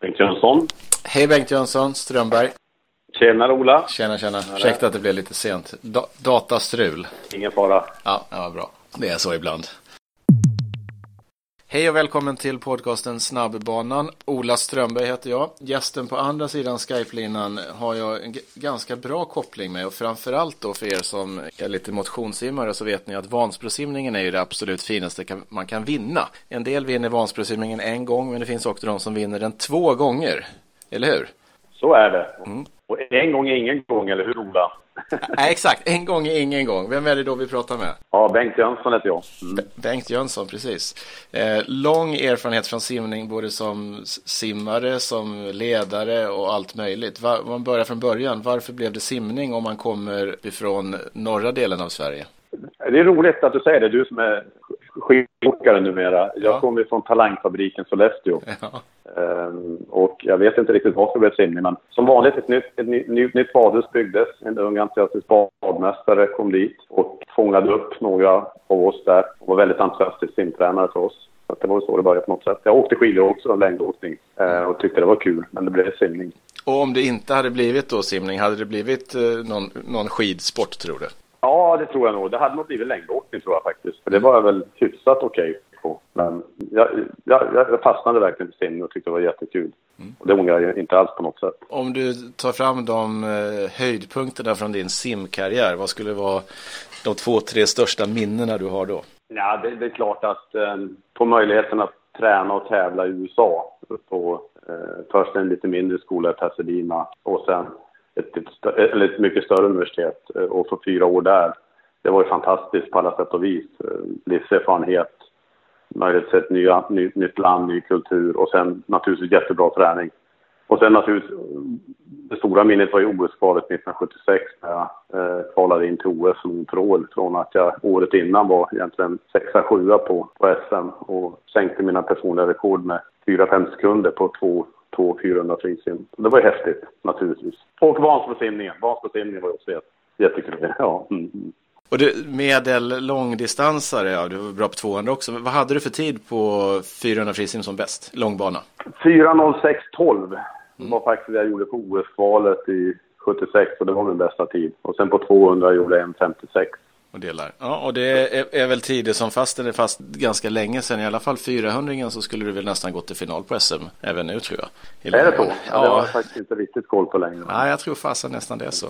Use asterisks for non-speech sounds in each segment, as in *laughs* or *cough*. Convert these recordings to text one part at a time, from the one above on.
Bengt Jönsson. Hej Bengt Jönsson, Strömberg. Tjenare Ola. Tjena, tjena. Ursäkta att det blev lite sent. Da datastrul. Ingen fara. Ja, var bra. Det är så ibland. Hej och välkommen till podcasten Snabbbanan. Ola Strömberg heter jag. Gästen på andra sidan Skype-linan har jag en ganska bra koppling med och framförallt då för er som är lite motionssimmare så vet ni att Vansbrosimningen är ju det absolut finaste man kan vinna. En del vinner Vansbrosimningen en gång men det finns också de som vinner den två gånger. Eller hur? Så är det. Mm. Och en gång är ingen gång, eller hur Ola? Nej, exakt. En gång är ingen gång. Vem är det då vi pratar med? Ja, Bengt Jönsson heter jag. Mm. Bengt Jönsson, precis. Eh, lång erfarenhet från simning, både som simmare, som ledare och allt möjligt. Va man börjar från början. Varför blev det simning om man kommer ifrån norra delen av Sverige? Det är roligt att du säger det, du som är skidåkare numera. Jag ja. kommer från Talangfabriken Sollefteå. *laughs* Ja. Um, och jag vet inte riktigt varför det blev simning, men som vanligt ett nytt, ett ny, nytt, nytt badhus byggdes. En ung entusiastisk badmästare kom dit och fångade upp några av oss där och var väldigt entusiastisk simtränare för oss. Så det var så det började på något sätt. Jag åkte skidor också, längdåkning, uh, och tyckte det var kul, men det blev simning. Och om det inte hade blivit då simning, hade det blivit uh, någon, någon skidsport tror du? Ja, det tror jag nog. Det hade nog blivit längdåkning tror jag faktiskt. För det var jag väl hyfsat okej okay på. Men jag, jag, jag fastnade verkligen för simning och tyckte det var jättekul. Mm. Och det ångrar jag inte alls på något sätt. Om du tar fram de eh, höjdpunkterna från din simkarriär, vad skulle vara de två, tre största minnena du har då? Ja, det, det är klart att eh, på möjligheten att träna och tävla i USA på eh, först en lite mindre skola i Pasadena och sen ett, ett, eller ett mycket större universitet eh, och få fyra år där. Det var ju fantastiskt på alla sätt och vis. Eh, Livserfarenhet, möjlighet att se ett nya, ny, nytt land, ny kultur och sen naturligtvis jättebra träning. Och sen naturligtvis, eh, det stora minnet var ju OS-kvalet 1976 när jag eh, kvalade in till OS som trål från att jag året innan var egentligen sexa, sjua på, på SM och sänkte mina personliga rekord med 4-5 sekunder på två 200-400 frisim. Det var ju häftigt naturligtvis. Och Vansbrosimningen. Vansbrosimningen var också jättekul. *laughs* Ja. Mm. Och du, medel långdistansare, ja, du var bra på 200 också. Vad hade du för tid på 400 frisim som bäst? Långbana? 4.06.12 mm. var faktiskt det jag gjorde på OS-kvalet i 76 och det var min bästa tid. Och sen på 200 gjorde jag 1.56 och delar. Ja, och det är, är väl tider som fast är fast ganska länge sedan, i alla fall 400 så skulle du väl nästan gått till final på SM även nu tror jag. Är det så? Ja, det har jag faktiskt inte riktigt koll på längre. Ja, jag tror fasen nästan det är så.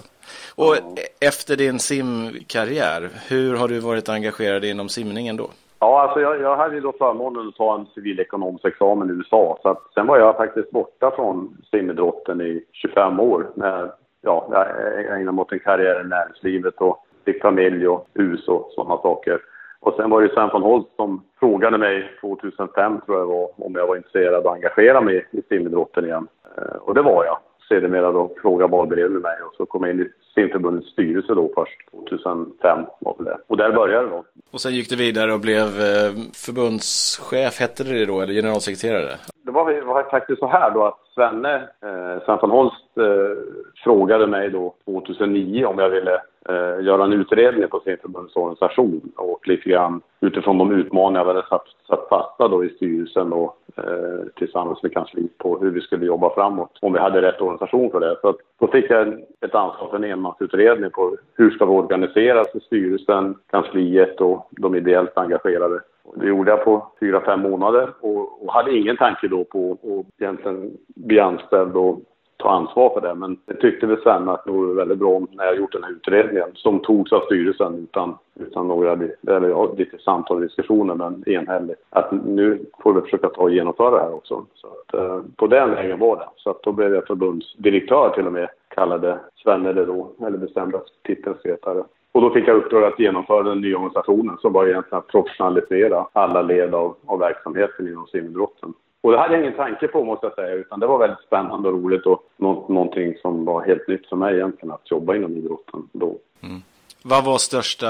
Och ja. efter din simkarriär, hur har du varit engagerad inom simningen då? Ja, alltså jag, jag hade ju då förmånen att ta en civilekonomisk examen i USA. Så att, sen var jag faktiskt borta från simidrotten i 25 år. När, ja, jag ägnade mig åt en karriär i näringslivet och fick familj och hus och sådana saker. Och sen var det Sven von Holt som frågade mig 2005 tror jag var om jag var intresserad och engagera mig i simidrotten igen. Eh, och det var jag. Sedermera då frågade valberedningen mig och så kom jag in i simförbundets styrelse då först 2005 var det. Och där började det då. Och sen gick du vidare och blev eh, förbundschef, hette det då, eller generalsekreterare? Det var, var faktiskt så här då att Svenne, eh, Sven von Holst, eh, frågade mig då 2009 om jag ville eh, göra en utredning på sin organisation och lite grann utifrån de utmaningar vi hade satt, satt fasta då i styrelsen och eh, tillsammans med kansliet på hur vi skulle jobba framåt, om vi hade rätt organisation för det. Så att, då fick jag ett ansvar för en enmansutredning på hur ska vi organiseras i styrelsen, kansliet och de ideellt engagerade. Det gjorde jag på fyra, fem månader och, och hade ingen tanke då på att egentligen bli anställd och ta ansvar för det. Men det tyckte vi sen att det vore väldigt bra när jag gjort den här utredningen som togs av styrelsen utan, utan några, eller ja, lite samtal och diskussioner men enhälligt. Att nu får vi försöka ta och genomföra det här också. Så att, eh, på den vägen var det. Så att då blev jag förbundsdirektör till och med, kallade Svenne det då, eller bestämde titeln sekreterare. Och då fick jag uppdrag att genomföra den nya organisationen som var egentligen att professionalisera alla led av, av verksamheten inom simidrotten. Och det hade jag ingen tanke på måste jag säga, utan det var väldigt spännande och roligt och nå någonting som var helt nytt för mig egentligen att jobba inom idrotten då. Mm. Vad var största,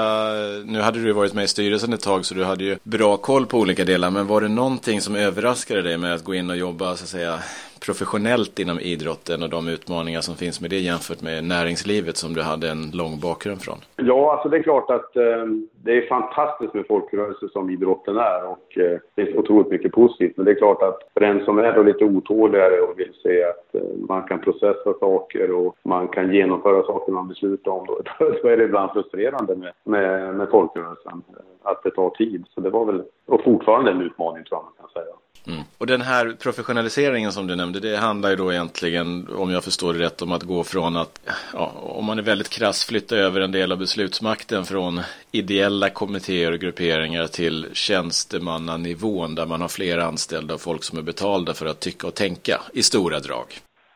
nu hade du varit med i styrelsen ett tag så du hade ju bra koll på olika delar, men var det någonting som överraskade dig med att gå in och jobba så att säga professionellt inom idrotten och de utmaningar som finns med det jämfört med näringslivet som du hade en lång bakgrund från? Ja, alltså det är klart att eh, det är fantastiskt med folkrörelser som idrotten är och eh, det är otroligt mycket positivt. Men det är klart att för den som är då lite otåligare och vill se att eh, man kan processa saker och man kan genomföra saker man beslutar om, då, *laughs* då är det ibland frustrerande med, med, med folkrörelsen. Att det tar tid. Så det var väl, och fortfarande en utmaning tror jag man kan säga. Mm. Och den här professionaliseringen som du nämnde, det handlar ju då egentligen, om jag förstår det rätt, om att gå från att, ja, om man är väldigt krass, flytta över en del av beslutsmakten från ideella kommittéer och grupperingar till tjänstemannanivån där man har fler anställda och folk som är betalda för att tycka och tänka i stora drag.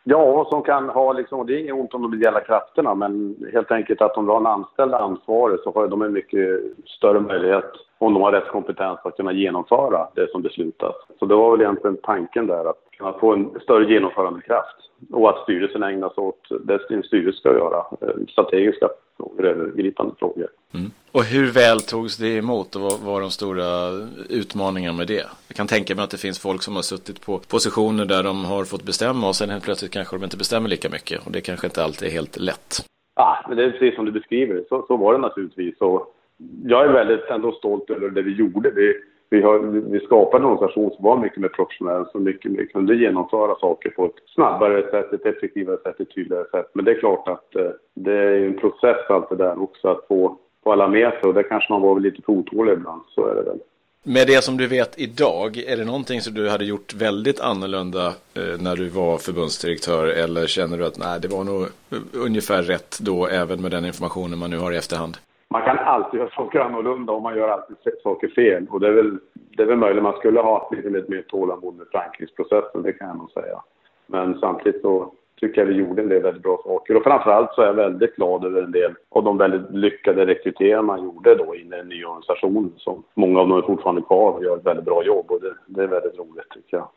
Ja, som kan ha liksom, det är inget ont om de ideella krafterna, men helt enkelt att om du har en anställd ansvarig så har de en mycket större möjlighet, om de har rätt kompetens, att kunna genomföra det som beslutas. Så det var väl egentligen tanken där, att kunna få en större genomförandekraft. Och att styrelsen ägnar sig åt det sin styrelse ska göra, eh, strategiska frågor, övergripande frågor. Mm. Och hur väl togs det emot och vad var de stora utmaningarna med det? Jag kan tänka mig att det finns folk som har suttit på positioner där de har fått bestämma och sen helt plötsligt kanske de inte bestämmer lika mycket och det kanske inte alltid är helt lätt. Ja, men det är precis som du beskriver, så, så var det naturligtvis. Och jag är väldigt ändå stolt över det vi gjorde. Vi, vi, har, vi skapade en organisation som var mycket mer professionell, som mycket mer kunde genomföra saker på ett snabbare sätt, ett effektivare sätt, ett tydligare sätt. Men det är klart att eh, det är en process allt det där också, att få, få alla med sig. Och det kanske man var lite för otålig ibland, så är det väl. Med det som du vet idag, är det någonting som du hade gjort väldigt annorlunda eh, när du var förbundsdirektör eller känner du att nej, det var nog eh, ungefär rätt då även med den informationen man nu har i efterhand? Man kan alltid göra saker annorlunda och man gör alltid saker fel. Och det är väl, det är väl möjligt man skulle ha lite, lite mer tålamod med förankringsprocessen, det kan jag nog säga. Men samtidigt så tycker jag vi gjorde en del väldigt bra saker. Och framförallt så är jag väldigt glad över en del av de väldigt lyckade rekryteringar man gjorde då in i den nya organisationen. Som många av dem är fortfarande kvar och gör ett väldigt bra jobb och det, det är väldigt roligt tycker jag.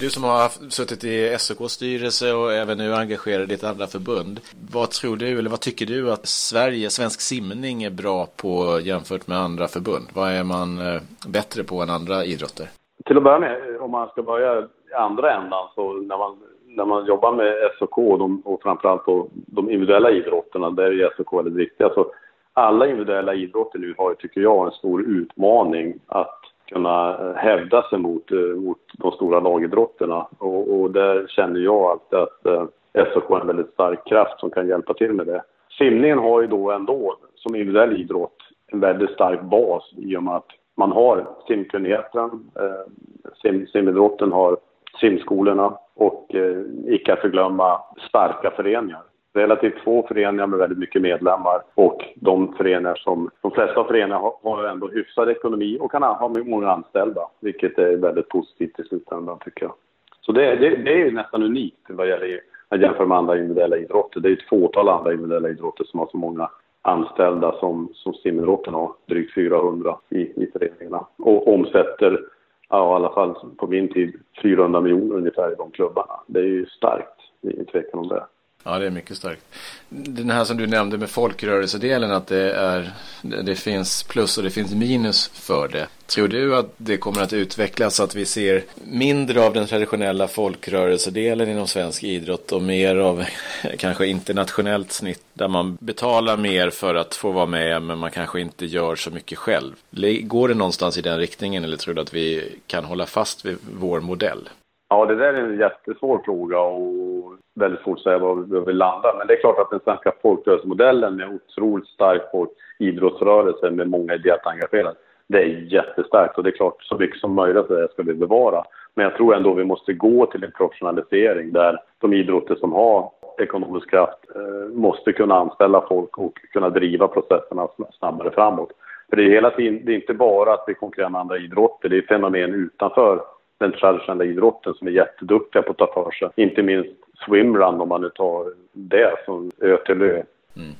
Du som har suttit i SOKs styrelse och även nu engagerad i ett andra förbund. Vad tror du, eller vad tycker du att Sverige, svensk simning är bra på jämfört med andra förbund? Vad är man eh, bättre på än andra idrotter? Till att börja med, om man ska börja i andra ändan, så när man, när man jobbar med SOK och, de, och framförallt på de individuella idrotterna, där är SOK väldigt viktiga. Så alla individuella idrotter nu har, tycker jag, en stor utmaning att kunna hävda sig mot, eh, mot de stora lagidrotterna. Och, och där känner jag alltid att eh, SOK är en väldigt stark kraft som kan hjälpa till med det. Simningen har ju då ändå, som individuell idrott, en väldigt stark bas i och med att man har simkunnigheten, eh, sim, simidrotten har simskolorna och eh, icke att förglömma starka föreningar relativt få föreningar med väldigt mycket medlemmar och de föreningar som, de flesta föreningar har, har ändå hyfsad ekonomi och kan ha många anställda, vilket är väldigt positivt i slutändan tycker jag. Så det, det, det är nästan unikt vad gäller att jämföra med andra individuella idrotter. Det är ett fåtal andra individuella idrotter som har så många anställda som, som simidrotten har, drygt 400 i, i föreningarna och omsätter ja, i alla fall på min tid 400 miljoner ungefär i de klubbarna. Det är ju starkt, det är ingen tvekan om det. Ja, det är mycket starkt. Den här som du nämnde med folkrörelsedelen, att det, är, det finns plus och det finns minus för det. Tror du att det kommer att utvecklas så att vi ser mindre av den traditionella folkrörelsedelen inom svensk idrott och mer av *laughs* kanske internationellt snitt där man betalar mer för att få vara med men man kanske inte gör så mycket själv? Går det någonstans i den riktningen eller tror du att vi kan hålla fast vid vår modell? Ja, det där är en jättesvår fråga och väldigt svårt att säga var vi landar. landa. Men det är klart att den svenska folkrörelsemodellen med otroligt stark idrottsrörelse med många ideellt engagerade, det är jättestarkt och det är klart så mycket som möjligt det ska vi bevara. Men jag tror ändå vi måste gå till en professionalisering där de idrotter som har ekonomisk kraft eh, måste kunna anställa folk och kunna driva processerna snabbare framåt. För det är hela tiden, det är inte bara att vi konkurrerar med andra idrotter, det är fenomen utanför den traditionella idrotten som är jätteduktiga på att ta för sig. Inte minst swimrun om man nu tar det som ö till ö.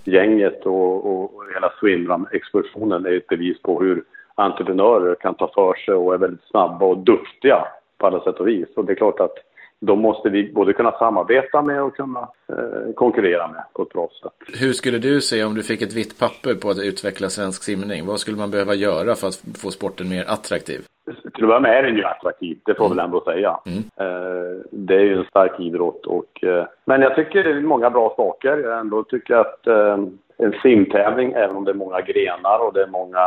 Gänget och, och, och hela swimrun-expeditionen är ett bevis på hur entreprenörer kan ta för sig och är väldigt snabba och duktiga på alla sätt och vis. Och det är klart att då måste vi både kunna samarbeta med och kunna eh, konkurrera med på ett bra sätt. Hur skulle du se om du fick ett vitt papper på att utveckla svensk simning? Vad skulle man behöva göra för att få sporten mer attraktiv? Till att börja med är den ju attraktiv, det får jag väl ändå säga. Mm. Eh, det är ju en stark idrott och, eh, men jag tycker det är många bra saker. Jag ändå tycker att eh, en simtävling, även om det är många grenar och det är många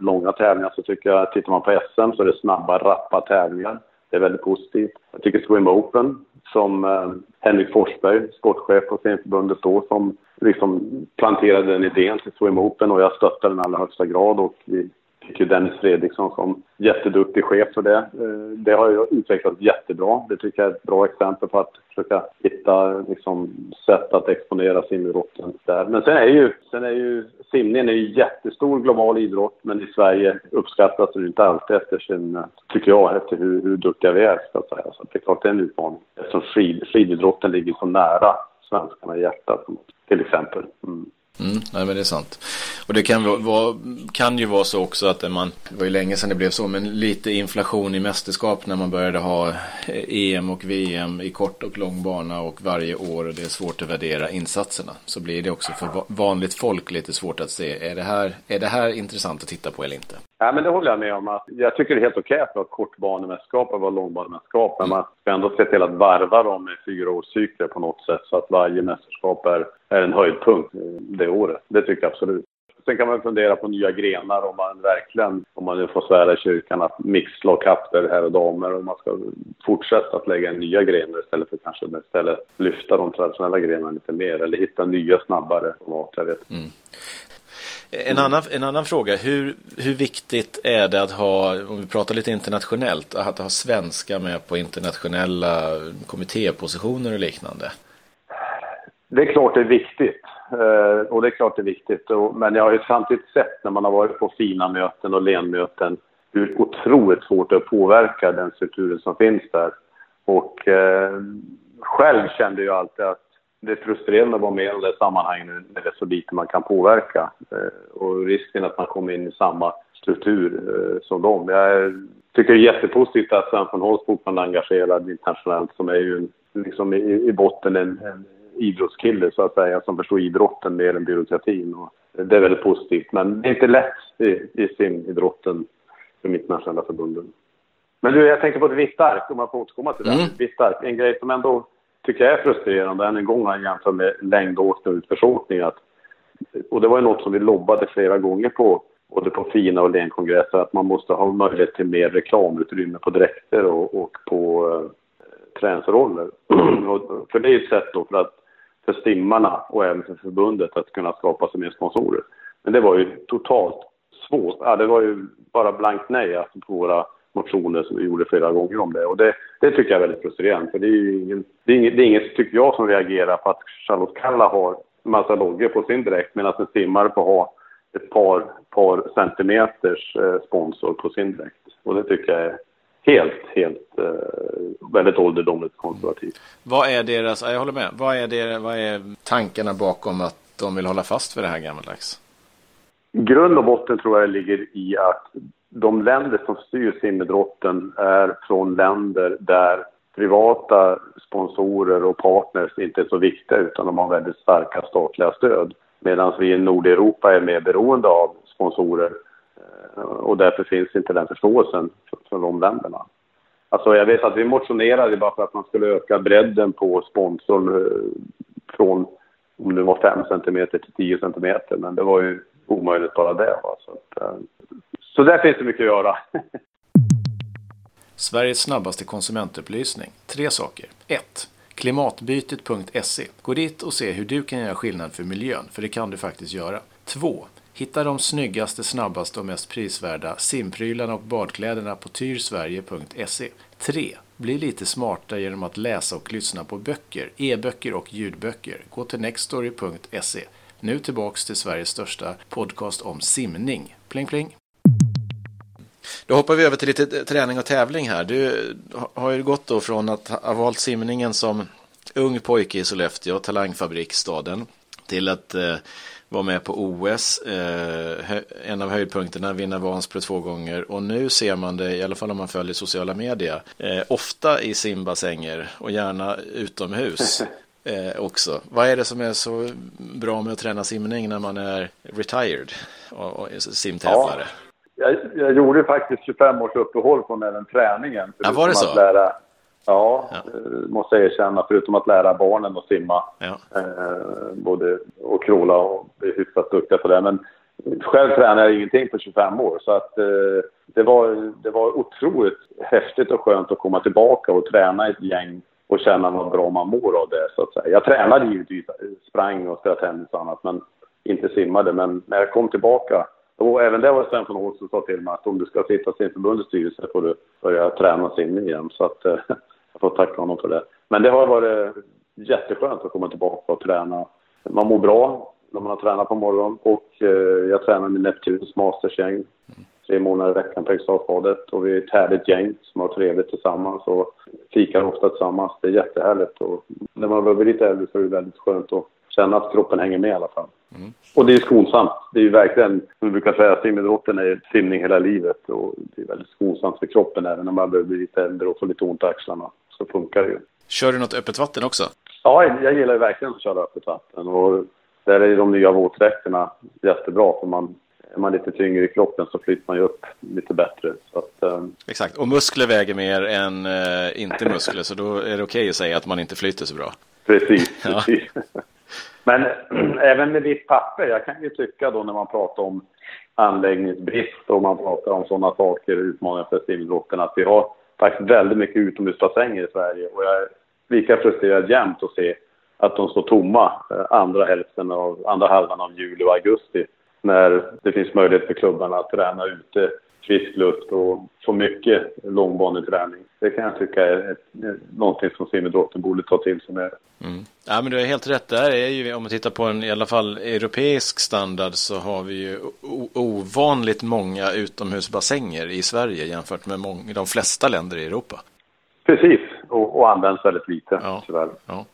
långa tävlingar, så tycker jag, tittar man på SM så är det snabba, rappa tävlingar. Det är väldigt positivt. Jag tycker Swim Open, som eh, Henrik Forsberg, sportchef på simförbundet då, som liksom planterade den idén till Swim Open och jag stöttar den i allra högsta grad och vi fick ju Dennis Fredriksson som jätteduktig chef för det. Eh, det har ju utvecklats jättebra. Det tycker jag är ett bra exempel på att försöka hitta liksom, sätt att exponera simidrotten där. Men sen är ju, sen är ju simningen är ju jättestor global idrott, men i Sverige uppskattas den inte alltid efter sin, tycker jag, efter hur, hur duktiga vi är, ska säga. Så det är klart det är en utmaning. Eftersom skid, skididrotten ligger så nära svenskarna i hjärtat, till exempel. Mm. Mm, nej men det är sant. Och det kan, vara, kan ju vara så också att man, det var ju länge sedan det blev så, men lite inflation i mästerskap när man började ha eh, EM och VM i kort och lång bana och varje år och det är svårt att värdera insatserna. Så blir det också för vanligt folk lite svårt att se, är det här, är det här intressant att titta på eller inte? Ja, men det håller jag med om. Att jag tycker det är helt okej att ha kortbanemästerskap och långbanemästerskap. Men man ska ändå se till att varva dem med fyraårscykler på något sätt så att varje mästerskap är, är en höjdpunkt det året. Det tycker jag absolut. Sen kan man fundera på nya grenar om man verkligen, om man nu får svära i kyrkan, att mixlag kapter här och damer Om man ska fortsätta att lägga in nya grenar istället för kanske istället lyfta de traditionella grenarna lite mer eller hitta nya snabbare format. Jag vet. Mm. En annan, en annan fråga, hur, hur viktigt är det att ha, om vi pratar lite internationellt, att ha svenska med på internationella kommittépositioner och liknande? Det är klart det är viktigt. Eh, och det är klart det är viktigt. Men jag har ju samtidigt sett när man har varit på fina möten och lenmöten hur otroligt svårt det är att påverka den strukturen som finns där. Och eh, själv kände jag alltid att det är frustrerande att vara med i det sammanhanget när det är så lite man kan påverka. Eh, och risken att man kommer in i samma struktur eh, som dem. Jag tycker det är jättepositivt att Sven von Holst fortfarande är engagerad internationellt som är ju liksom i, i botten en, en idrottskille så att säga som förstår idrotten mer än byråkratin. Och det är väldigt positivt men det är inte lätt i, i simidrotten för de internationella förbunden. Men du, jag tänker på ett visst ark, om jag får återkomma till det. Mm. Visst ark, en grej som ändå tycker jag är frustrerande, än en gång jämfört med längdåkning och utförsåkning. Att, och det var ju något som vi lobbade flera gånger på, både på FINA och Lenkongresser, att man måste ha möjlighet till mer reklamutrymme på dräkter och, och på eh, träningsroller. *clears throat* för det är ett sätt då för, att, för stimmarna och även för förbundet att kunna skapa sig mer sponsorer. Men det var ju totalt svårt. Ja, det var ju bara blankt nej alltså, på våra motioner som vi gjorde flera gånger om det. Och det, det tycker jag är väldigt frustrerande. För det är ingen, det är inget, det är inget, tycker jag, som reagerar på att Charlotte Kalla har massa loggor på sin dräkt medan en simmare får ha ett par, par centimeters eh, sponsor på sin dräkt. Och det tycker jag är helt, helt eh, väldigt ålderdomligt konservativt. Vad är deras, jag håller med, vad är, det, vad är tankarna bakom att de vill hålla fast vid det här gammaldags? Grund och botten tror jag ligger i att de länder som styr simidrotten är från länder där privata sponsorer och partners inte är så viktiga utan de har väldigt starka statliga stöd. Medan vi i Nordeuropa är mer beroende av sponsorer eh, och därför finns inte den förståelsen från de länderna. Alltså jag vet att vi motionerade bara för att man skulle öka bredden på sponsorn eh, från om det var 5 cm till 10 cm, men det var ju omöjligt bara det. Så, att, eh, så där finns det mycket att göra. *laughs* Sveriges snabbaste konsumentupplysning. Tre saker. 1. Klimatbytet.se. Gå dit och se hur du kan göra skillnad för miljön, för det kan du faktiskt göra. 2. Hitta de snyggaste, snabbaste och mest prisvärda simprylarna och badkläderna på tyrsverige.se. 3. Bli lite smartare genom att läsa och lyssna på böcker, e-böcker och ljudböcker. Gå till nextory.se. Nu tillbaks till Sveriges största podcast om simning. Pling pling! Då hoppar vi över till lite träning och tävling här. Du har ju gått då från att ha valt simningen som ung pojke i Sollefteå, talangfabriksstaden, till att eh, vara med på OS, eh, en av höjdpunkterna, vinna Vansbro två gånger och nu ser man det, i alla fall om man följer sociala medier, eh, ofta i simbassänger och gärna utomhus. *laughs* Eh, också. Vad är det som är så bra med att träna simning när man är retired och, och simtävlare? Ja. Jag, jag gjorde faktiskt 25 års uppehåll från även träningen. Ja, var det så? Att lära, ja, ja. Eh, måste jag erkänna. Förutom att lära barnen att simma. Ja. Eh, både och kråla och bli hyfsat duktiga på det. Men själv tränar jag ingenting på 25 år. Så att eh, det, var, det var otroligt häftigt och skönt att komma tillbaka och träna ett gäng och känna vad bra man mår av det. Så att säga. Jag tränade givetvis, sprang och spelade tennis och annat, men inte simmade. Men när jag kom tillbaka och även det var Sven von Holst som sa till mig att om du ska sitta i simförbundets styrelse får du börja träna simning igen. Så att eh, *laughs* jag får tacka honom för det. Men det har varit jätteskönt att komma tillbaka och träna. Man mår bra när man har tränat på morgonen och eh, jag tränar med Neptuns mastersgäng tre månader i veckan på Eriksdalsbadet och vi är ett härligt gäng som har trevligt tillsammans och fikar ofta tillsammans. Det är jättehärligt och när man börjar bli lite äldre så är det väldigt skönt att känna att kroppen hänger med i alla fall. Mm. Och det är skonsamt. Det är ju verkligen, som vi brukar säga, simidrotten är simning hela livet och det är väldigt skonsamt för kroppen även när man börjar bli lite äldre och får lite ont i axlarna. Så funkar det ju. Kör du något öppet vatten också? Ja, jag gillar ju verkligen att köra öppet vatten och där är de nya våtdräkterna jättebra för man är man lite tyngre i kroppen så flyter man ju upp lite bättre. Att, um... Exakt, och muskler väger mer än uh, inte muskler så då är det okej okay att säga att man inte flyter så bra. Precis, *laughs* precis. Men *clears throat* även med vitt papper, jag kan ju tycka då när man pratar om anläggningsbrist och man pratar om sådana saker, utmaningar för simidrotten, att vi har faktiskt väldigt mycket utomhusbassänger i Sverige. Och jag är lika frustrerad jämt att se att de står tomma eh, andra hälften av, andra halvan av juli och augusti när det finns möjlighet för klubbarna att träna ute, frisk luft och få mycket långbaneträning. Det kan jag tycka är ett, någonting som simidrotten borde ta till sig mer. Mm. Ja men du har helt rätt. Där är ju, om man tittar på en i alla fall europeisk standard så har vi ju ovanligt många utomhusbassänger i Sverige jämfört med många, de flesta länder i Europa. Precis, och, och används väldigt lite ja. tyvärr. Ja.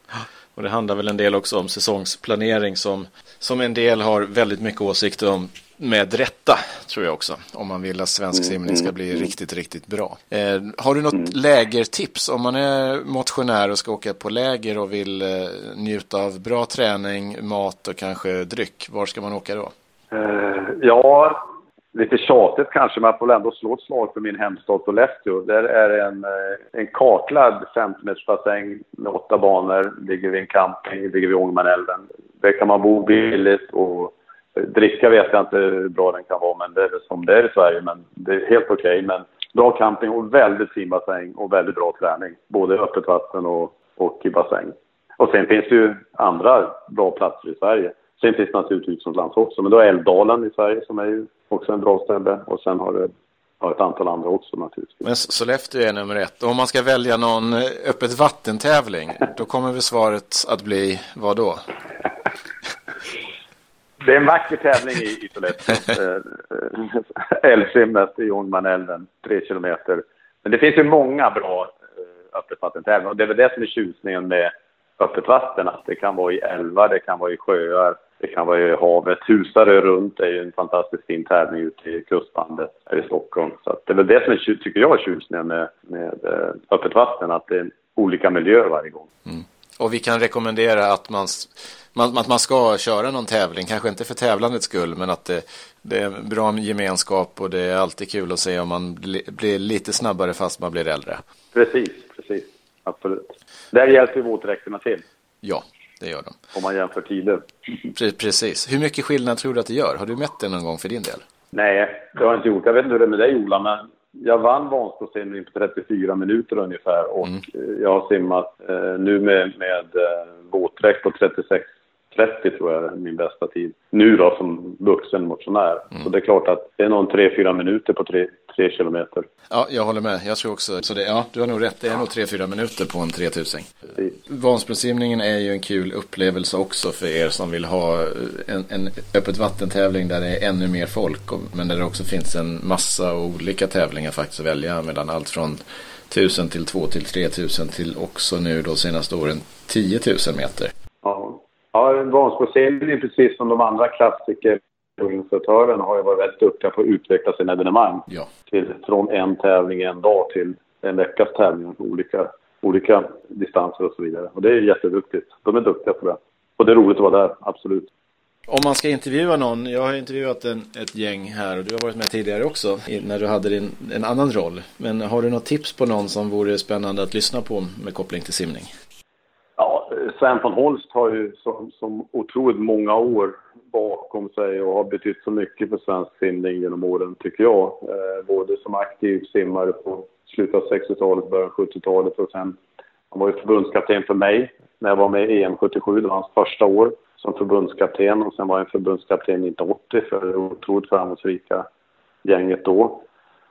Och det handlar väl en del också om säsongsplanering som, som en del har väldigt mycket åsikter om med rätta tror jag också. Om man vill att svensk mm, simning ska mm, bli mm. riktigt, riktigt bra. Eh, har du något mm. lägertips om man är motionär och ska åka på läger och vill eh, njuta av bra träning, mat och kanske dryck? Var ska man åka då? Eh, ja, lite tjatigt kanske, men jag får ändå slå ett slag för min hemstad Sollefteå. Där är en, eh, en kartlagd 50 meters bassäng med åtta banor, ligger vid en camping, ligger vid Ångermanälven. Där kan man bo billigt och dricka vet jag inte hur bra den kan vara, men det är som det är i Sverige. Men det är helt okej. Okay. Men bra camping och väldigt fin bassäng och väldigt bra träning. Både öppet vatten och, och i bassäng. Och sen finns det ju andra bra platser i Sverige. Sen finns det naturligtvis utomlands också, men då är Älvdalen i Sverige som är ju också en bra ställe och sen har det har ett antal andra också naturligtvis. Men Sollefteå är nummer ett. Och om man ska välja någon eh, öppet vattentävling, *laughs* då kommer väl svaret att bli vad då? Det är en vacker tävling i, i Sollefteå. *laughs* Eh, eh, älvsimmet i Ångermanälven, tre kilometer. Men det finns ju många bra öppet vattentävlingar och det är väl det som är tjusningen med öppet vatten. Att det kan vara i älvar, det kan vara i sjöar, det kan vara i havet. Husarö runt är ju en fantastiskt fin tävling ute i kustbandet här i Stockholm. Så det är väl det som är, tycker jag är tjusningen med, med eh, öppet vatten, att det är olika miljöer varje gång. Mm. Och vi kan rekommendera att man, man, att man ska köra någon tävling, kanske inte för tävlandets skull, men att det, det är bra gemenskap och det är alltid kul att se om man blir lite snabbare fast man blir äldre. Precis, precis, absolut. Där hjälper våtdräkterna till. Ja, det gör de. Om man jämför tider. Precis. Hur mycket skillnad tror du att det gör? Har du mätt det någon gång för din del? Nej, det har jag inte gjort. Jag vet inte hur det är med dig Ola, men jag vann Vansbrosimning på 34 minuter ungefär och mm. jag har simmat eh, nu med, med eh, våtdräkt på 36 30 tror jag är min bästa tid. Nu då som vuxen motionär. Mm. Så det är klart att det är någon 3-4 minuter på 3, 3 kilometer. Ja, jag håller med. Jag tror också, så det, ja, du har nog rätt. Det är nog 3-4 minuter på en 3000. Vansbrosimningen är ju en kul upplevelse också för er som vill ha en, en öppet vattentävling där det är ännu mer folk. Och, men där det också finns en massa olika tävlingar faktiskt att välja mellan allt från 1000 till 2 till 3000 till också nu då senaste åren 10 000 meter. Ja, Vansbroserien, precis som de andra klassikerorganisatörerna, har ju varit väldigt duktiga på att utveckla sina evenemang. Ja. Till, från en tävling en dag till en veckas tävling på olika, olika distanser och så vidare. Och det är jätteduktigt. De är duktiga på det. Och det är roligt att vara där, absolut. Om man ska intervjua någon, jag har intervjuat en, ett gäng här och du har varit med tidigare också när du hade din, en annan roll. Men har du något tips på någon som vore spännande att lyssna på med koppling till simning? Sven von Holst har ju som, som otroligt många år bakom sig och har betytt så mycket för svensk simning genom åren, tycker jag. Eh, både som aktiv simmare på slutet av 60-talet, början av 70-talet och sen han var ju förbundskapten för mig när jag var med i EM 77, det var hans första år som förbundskapten och sen var jag förbundskapten 1980 för det otroligt framgångsrika gänget då.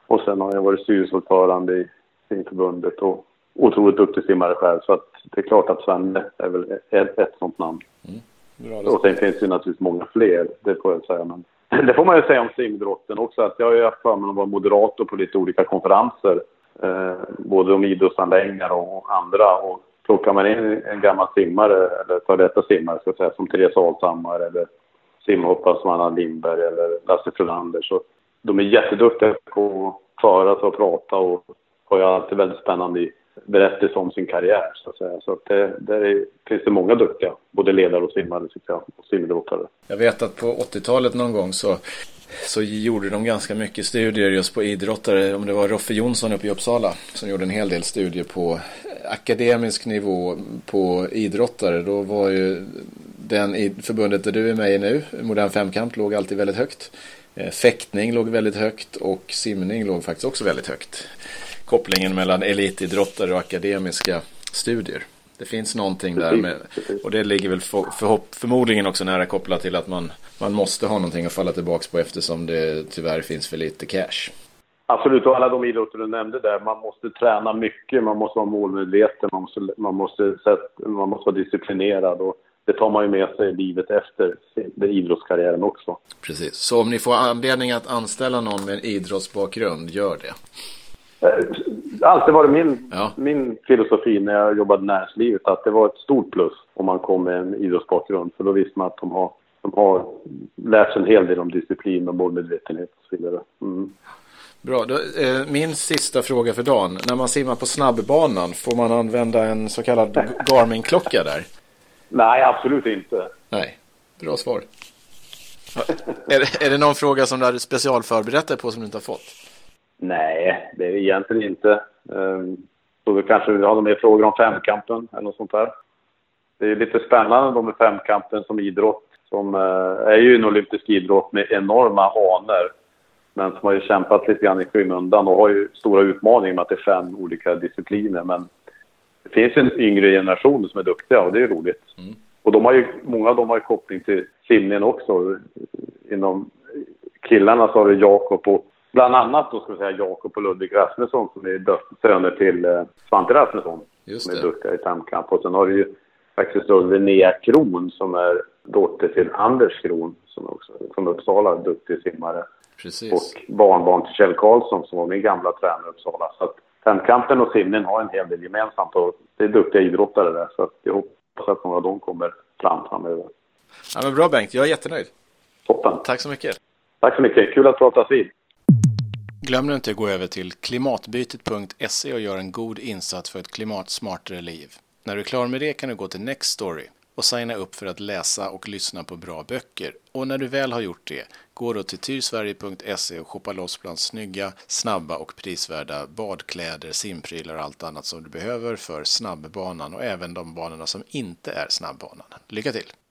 Och sen har jag varit styrelseordförande i simförbundet och otroligt duktig simmare själv så att det är klart att Svenne är väl ett, ett sånt namn. Mm. och sen finns det naturligtvis många fler, det får jag säga. Men *laughs* det får man ju säga om simidrotten också att jag har ju haft förmånen att vara moderator på lite olika konferenser. Eh, både om idrottsanläggningar och andra. Och plockar man in en gammal simmare, eller före detta simmare ska säga, som Therese Alshammar eller simhoppare som Anna Lindberg eller Lasse Frölander så de är jätteduktiga på att föra sig och prata och har ju alltid väldigt spännande berättelse om sin karriär så att säga. Så att det, där är, finns det många duktiga, både ledare och simmare tycker jag, och simidrottare. Jag vet att på 80-talet någon gång så så gjorde de ganska mycket studier just på idrottare. Om det var Roffe Jonsson uppe i Uppsala som gjorde en hel del studier på akademisk nivå på idrottare. Då var ju den i förbundet där du är med i nu, modern femkamp, låg alltid väldigt högt. Eh, fäktning låg väldigt högt och simning låg faktiskt också väldigt högt. Kopplingen mellan elitidrottare och akademiska studier. Det finns någonting där med, och det ligger väl för, för, förmodligen också nära kopplat till att man, man måste ha någonting att falla tillbaka på eftersom det tyvärr finns för lite cash. Absolut, och alla de idrotter du nämnde där, man måste träna mycket, man måste vara målmedveten, man måste, man måste, man måste vara disciplinerad och det tar man ju med sig livet efter idrottskarriären också. Precis, så om ni får anledning att anställa någon med en idrottsbakgrund, gör det. Eh, alltid varit min, ja. min filosofi när jag jobbade i näringslivet att det var ett stort plus om man kom med en idrottsbakgrund. För då visste man att de har, de har lärt sig en hel del om disciplin och målmedvetenhet och så vidare. Mm. Bra, då, eh, min sista fråga för dagen. När man simmar på snabbbanan, får man använda en så kallad *laughs* Garmin-klocka där? Nej, absolut inte. Nej, bra svar. är, är det någon fråga som du hade specialförberett dig på som du inte har fått? Nej, det är egentligen inte. Um, så vi kanske vill ha några mer frågor om femkampen eller något sånt där. Det är lite spännande då med femkampen som idrott. Som uh, är ju en olympisk idrott med enorma anor. Men som har ju kämpat lite grann i skymundan och har ju stora utmaningar med att det är fem olika discipliner. Men det finns en yngre generation som är duktiga och det är roligt. Mm. Och de har ju, många av dem har ju koppling till simningen också. Inom killarna så har du Jakob och bland annat då ska vi säga Jakob och Ludvig Rasmusson som är söner till eh, Svante Rasmusson. Just som är duktiga i femkamp. Och sen har du ju faktiskt då Linnea Kron som är dotter till Anders Kron som också från Uppsala, duktig simmare. Precis. Och barnbarn till Kjell Karlsson som var min gamla tränare i Uppsala. Så att femkampen och simningen har en hel del gemensamt och det är duktiga idrottare där. Så att jag hoppas att några av dem kommer fram framöver. Ja, men bra Bengt, jag är jättenöjd. Toppen. Tack så mycket. Tack så mycket, kul att pratas vid. Glöm nu inte att gå över till klimatbytet.se och göra en god insats för ett klimatsmartare liv. När du är klar med det kan du gå till Next Story och signa upp för att läsa och lyssna på bra böcker. Och när du väl har gjort det, gå då till tyrsverige.se och shoppa loss bland snygga, snabba och prisvärda badkläder, simprylar och allt annat som du behöver för snabbbanan och även de banorna som inte är snabbbanan. Lycka till!